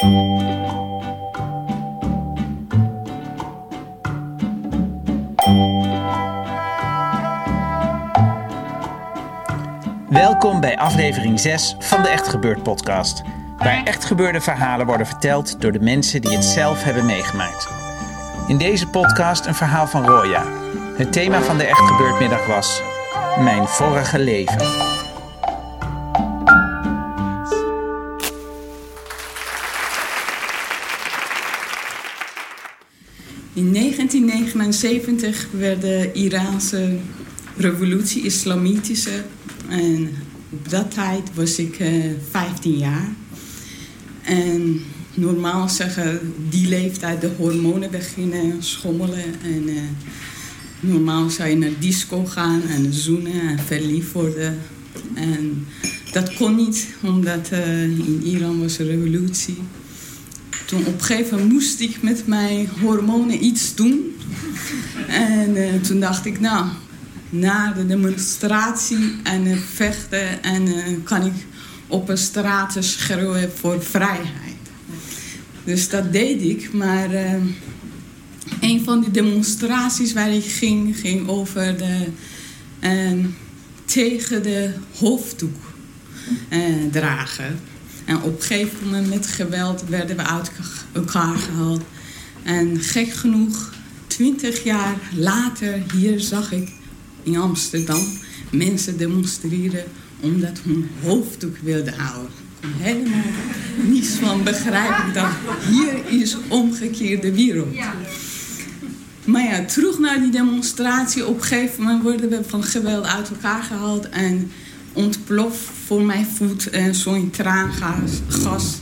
Welkom bij aflevering 6 van de Echt Gebeurd podcast. Waar echt gebeurde verhalen worden verteld door de mensen die het zelf hebben meegemaakt. In deze podcast een verhaal van Roya. Het thema van de Echt Gebeurd middag was Mijn vorige leven. 1979 werd de Iraanse revolutie, islamitische. En op dat tijd was ik eh 15 jaar. En normaal zeggen die leeftijd de hormonen beginnen schommelen. En eh, normaal zou je naar disco gaan en zoenen en verliefd worden. En dat kon niet, omdat eh, in Iran was een revolutie. Toen op gegeven moest ik met mijn hormonen iets doen. En eh, toen dacht ik, nou, na de demonstratie en het vechten... en eh, kan ik op een straat schreeuwen voor vrijheid. Dus dat deed ik, maar eh, een van die demonstraties waar ik ging... ging over de, tegen de hoofddoek dragen. En op een gegeven moment met geweld werden we uit elkaar gehaald. En gek genoeg, twintig jaar later, hier zag ik in Amsterdam mensen demonstreren omdat hun hoofddoek wilden houden. Ik kon helemaal niets van begrijpen. Dacht, hier is omgekeerde wereld. Maar ja, terug naar die demonstratie. Op een gegeven moment worden we van geweld uit elkaar gehaald. En ontploft voor mijn voet en zo'n traangas. Gas,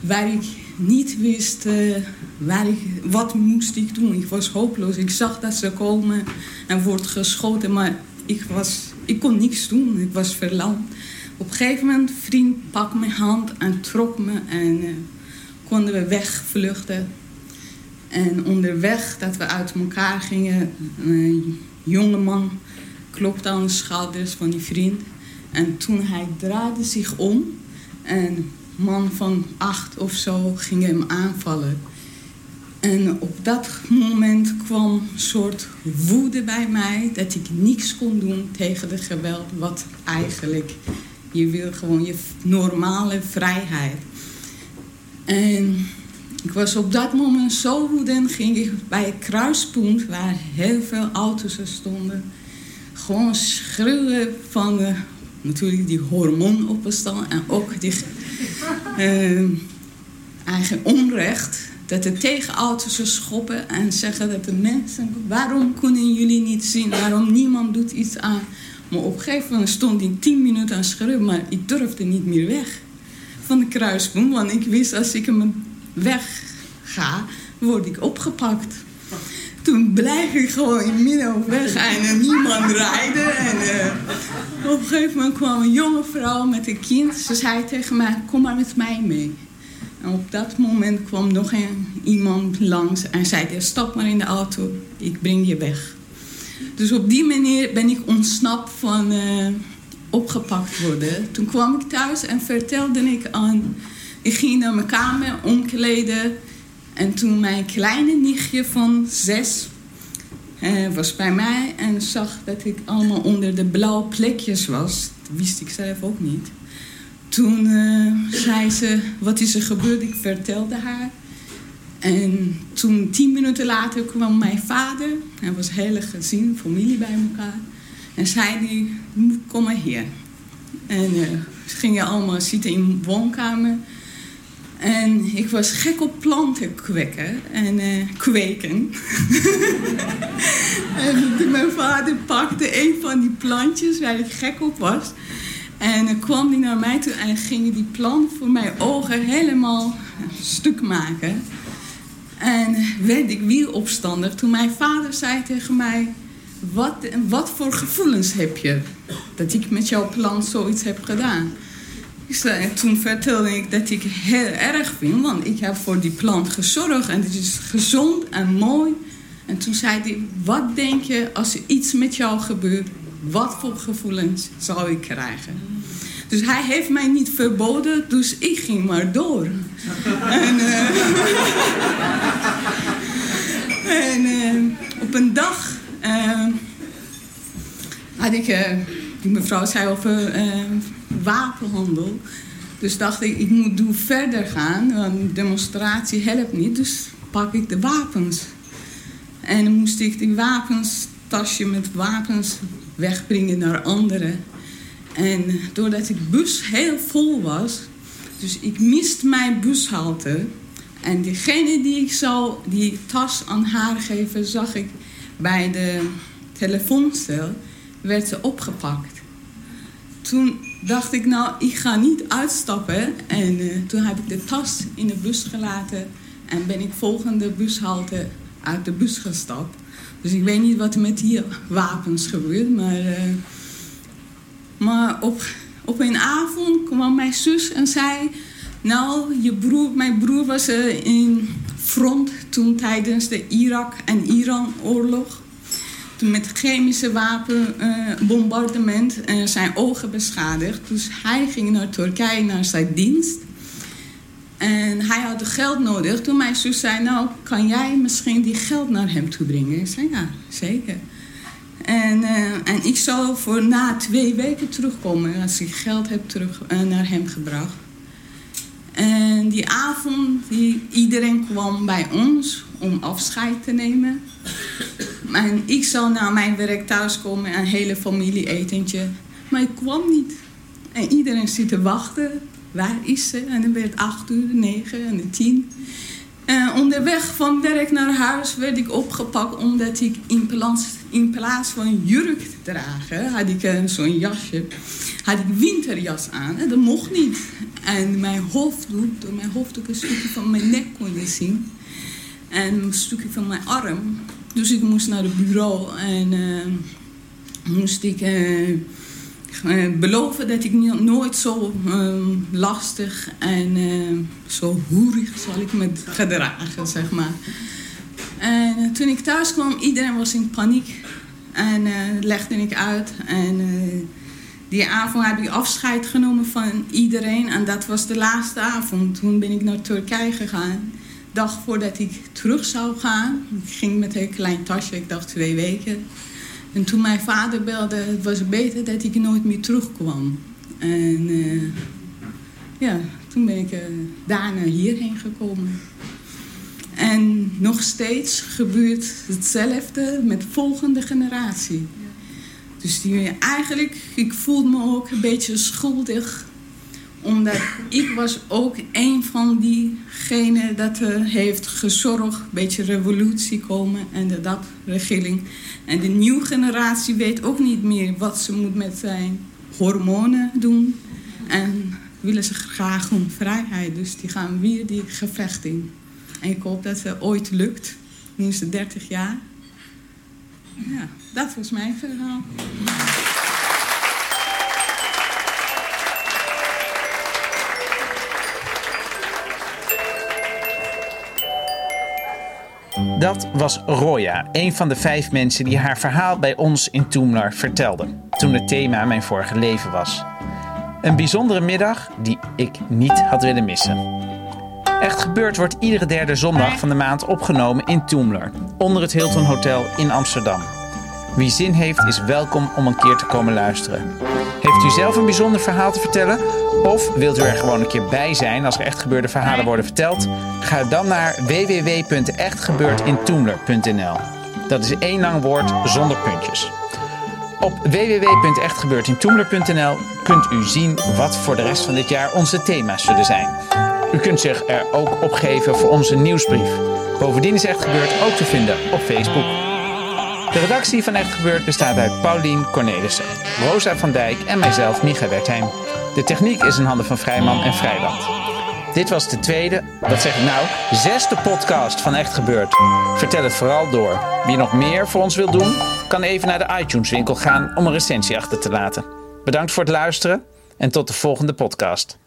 waar ik niet wist eh, waar ik, wat moest ik doen. Ik was hopeloos. Ik zag dat ze komen en wordt geschoten. Maar ik, was, ik kon niks doen. Ik was verlamd. Op een gegeven moment, vriend pakte mijn hand en trok me. En eh, konden we wegvluchten. En onderweg, dat we uit elkaar gingen, een jonge man klopte aan de schouders van die vriend. En toen hij draaide zich om, een man van acht of zo ging hem aanvallen. En op dat moment kwam een soort woede bij mij dat ik niks kon doen tegen de geweld, wat eigenlijk je wil gewoon je normale vrijheid. En ik was op dat moment zo woedend, ging ik bij het kruispunt waar heel veel auto's er stonden, gewoon schreeuwen van de, natuurlijk die hormoonopstand en ook die eh, eigen onrecht. Dat de tegenauto's schoppen en zeggen dat de mensen, waarom kunnen jullie niet zien, waarom niemand doet iets aan. Maar op een gegeven moment stond ik tien minuten aan schreeuwen, maar ik durfde niet meer weg van de kruispunt. Want ik wist als ik hem weg ga, word ik opgepakt. Toen blijf ik gewoon in middenweg en niemand rijden. En eh, op een gegeven moment kwam een jonge vrouw met een kind. Ze zei tegen mij, kom maar met mij mee. En op dat moment kwam nog een, iemand langs en zei, stap maar in de auto, ik breng je weg. Dus op die manier ben ik ontsnapt van eh, opgepakt worden. Toen kwam ik thuis en vertelde ik aan... Ik ging naar mijn kamer, omkleden. En toen mijn kleine nichtje van zes eh, was bij mij... en zag dat ik allemaal onder de blauwe plekjes was. Dat wist ik zelf ook niet. Toen eh, zei ze, wat is er gebeurd? Ik vertelde haar. En toen, tien minuten later, kwam mijn vader. Er was hele gezin, familie bij elkaar. En zei die, kom maar hier. En uh, ze gingen allemaal zitten in de woonkamer. En ik was gek op planten kweken en eh, kweken. en mijn vader pakte een van die plantjes waar ik gek op was. En dan kwam hij naar mij toe en ging die plant voor mijn ogen helemaal stuk maken. En werd ik weer opstandig toen mijn vader zei tegen mij... Wat, wat voor gevoelens heb je dat ik met jouw plant zoiets heb gedaan? En toen vertelde ik dat ik heel erg vind, want ik heb voor die plant gezorgd en het is gezond en mooi. En toen zei hij, wat denk je als er iets met jou gebeurt, wat voor gevoelens zou ik krijgen? Dus hij heeft mij niet verboden, dus ik ging maar door. en, uh, en uh, op een dag uh, had ik, die mevrouw zei over wapenhandel. Dus dacht ik, ik moet doen verder gaan, want demonstratie helpt niet, dus pak ik de wapens. En dan moest ik die wapens, tasje met wapens, wegbrengen naar anderen. En doordat die bus heel vol was, dus ik miste mijn bushalte. En diegene die ik zou die tas aan haar geven, zag ik bij de telefooncel, werd ze opgepakt. Toen dacht ik, nou, ik ga niet uitstappen. En uh, toen heb ik de tas in de bus gelaten en ben ik volgende bushalte uit de bus gestapt. Dus ik weet niet wat er met die wapens gebeurt, maar... Uh, maar op, op een avond kwam mijn zus en zei... Nou, je broer, mijn broer was uh, in front toen tijdens de Irak- en Iran-oorlog. Met chemische wapenbombardement uh, zijn ogen beschadigd. Dus hij ging naar Turkije naar zijn dienst. En hij had geld nodig. Toen mijn zus zei, nou, kan jij misschien die geld naar hem toe brengen? Ik zei, ja, zeker. En, uh, en ik zou voor na twee weken terugkomen als ik geld heb terug uh, naar hem gebracht. En die avond, die, iedereen kwam bij ons om afscheid te nemen. En ik zou naar mijn werk thuiskomen, een hele familie etentje. Maar ik kwam niet. En iedereen zit te wachten. Waar is ze? En dan werd acht uur, negen en tien. Uh, onderweg van werk naar huis werd ik opgepakt omdat ik in plaats, in plaats van jurk te dragen, had ik uh, zo'n jasje, had ik winterjas aan. En dat mocht niet. En mijn hoofddoek, door mijn hoofddoek een stukje van mijn nek kon je zien. En een stukje van mijn arm. Dus ik moest naar het bureau en uh, moest ik uh, beloven dat ik nooit zo uh, lastig en zo hoerig zal ik me gedragen, zeg maar. En toen ik thuis kwam, iedereen was in paniek. En legde ik uit. En die avond heb ik afscheid genomen van iedereen. En dat was de laatste avond. Toen ben ik naar Turkije gegaan. Dag voordat ik terug zou gaan. Ik ging met een klein tasje, ik dacht twee weken. En toen mijn vader belde, het was beter dat ik nooit meer terugkwam. En uh, ja, toen ben ik uh, daarna hierheen gekomen. En nog steeds gebeurt hetzelfde met de volgende generatie. Dus die, eigenlijk, ik voel me ook een beetje schuldig. Omdat ik was ook een van diegenen dat uh, heeft gezorgd. Een beetje revolutie komen en de DAP-regering. En de nieuwe generatie weet ook niet meer wat ze moet met zijn hormonen doen. En willen ze graag om vrijheid. Dus die gaan weer die gevecht in. En ik hoop dat het ooit lukt. Nu is het 30 jaar. Ja, dat was mijn verhaal. Dat was Roya, een van de vijf mensen die haar verhaal bij ons in Toemler vertelde. Toen het thema mijn vorige leven was. Een bijzondere middag die ik niet had willen missen. Echt gebeurd wordt iedere derde zondag van de maand opgenomen in Toemler, onder het Hilton Hotel in Amsterdam. Wie zin heeft, is welkom om een keer te komen luisteren. Heeft u zelf een bijzonder verhaal te vertellen? Of wilt u er gewoon een keer bij zijn als er echt gebeurde verhalen worden verteld? Ga dan naar www.echtgebeurtintoemler.nl. Dat is één lang woord zonder puntjes. Op www.echtgebeurtintoemler.nl kunt u zien wat voor de rest van dit jaar onze thema's zullen zijn. U kunt zich er ook opgeven voor onze nieuwsbrief. Bovendien is Echt Gebeurd ook te vinden op Facebook. De redactie van Echt Gebeurd bestaat uit Paulien Cornelissen, Rosa van Dijk en mijzelf, Micha Wertheim. De techniek is in handen van Vrijman en Vrijland. Dit was de tweede, wat zeg ik nou, zesde podcast van Echt Gebeurd. Vertel het vooral door. Wie nog meer voor ons wil doen, kan even naar de iTunes winkel gaan om een recensie achter te laten. Bedankt voor het luisteren en tot de volgende podcast.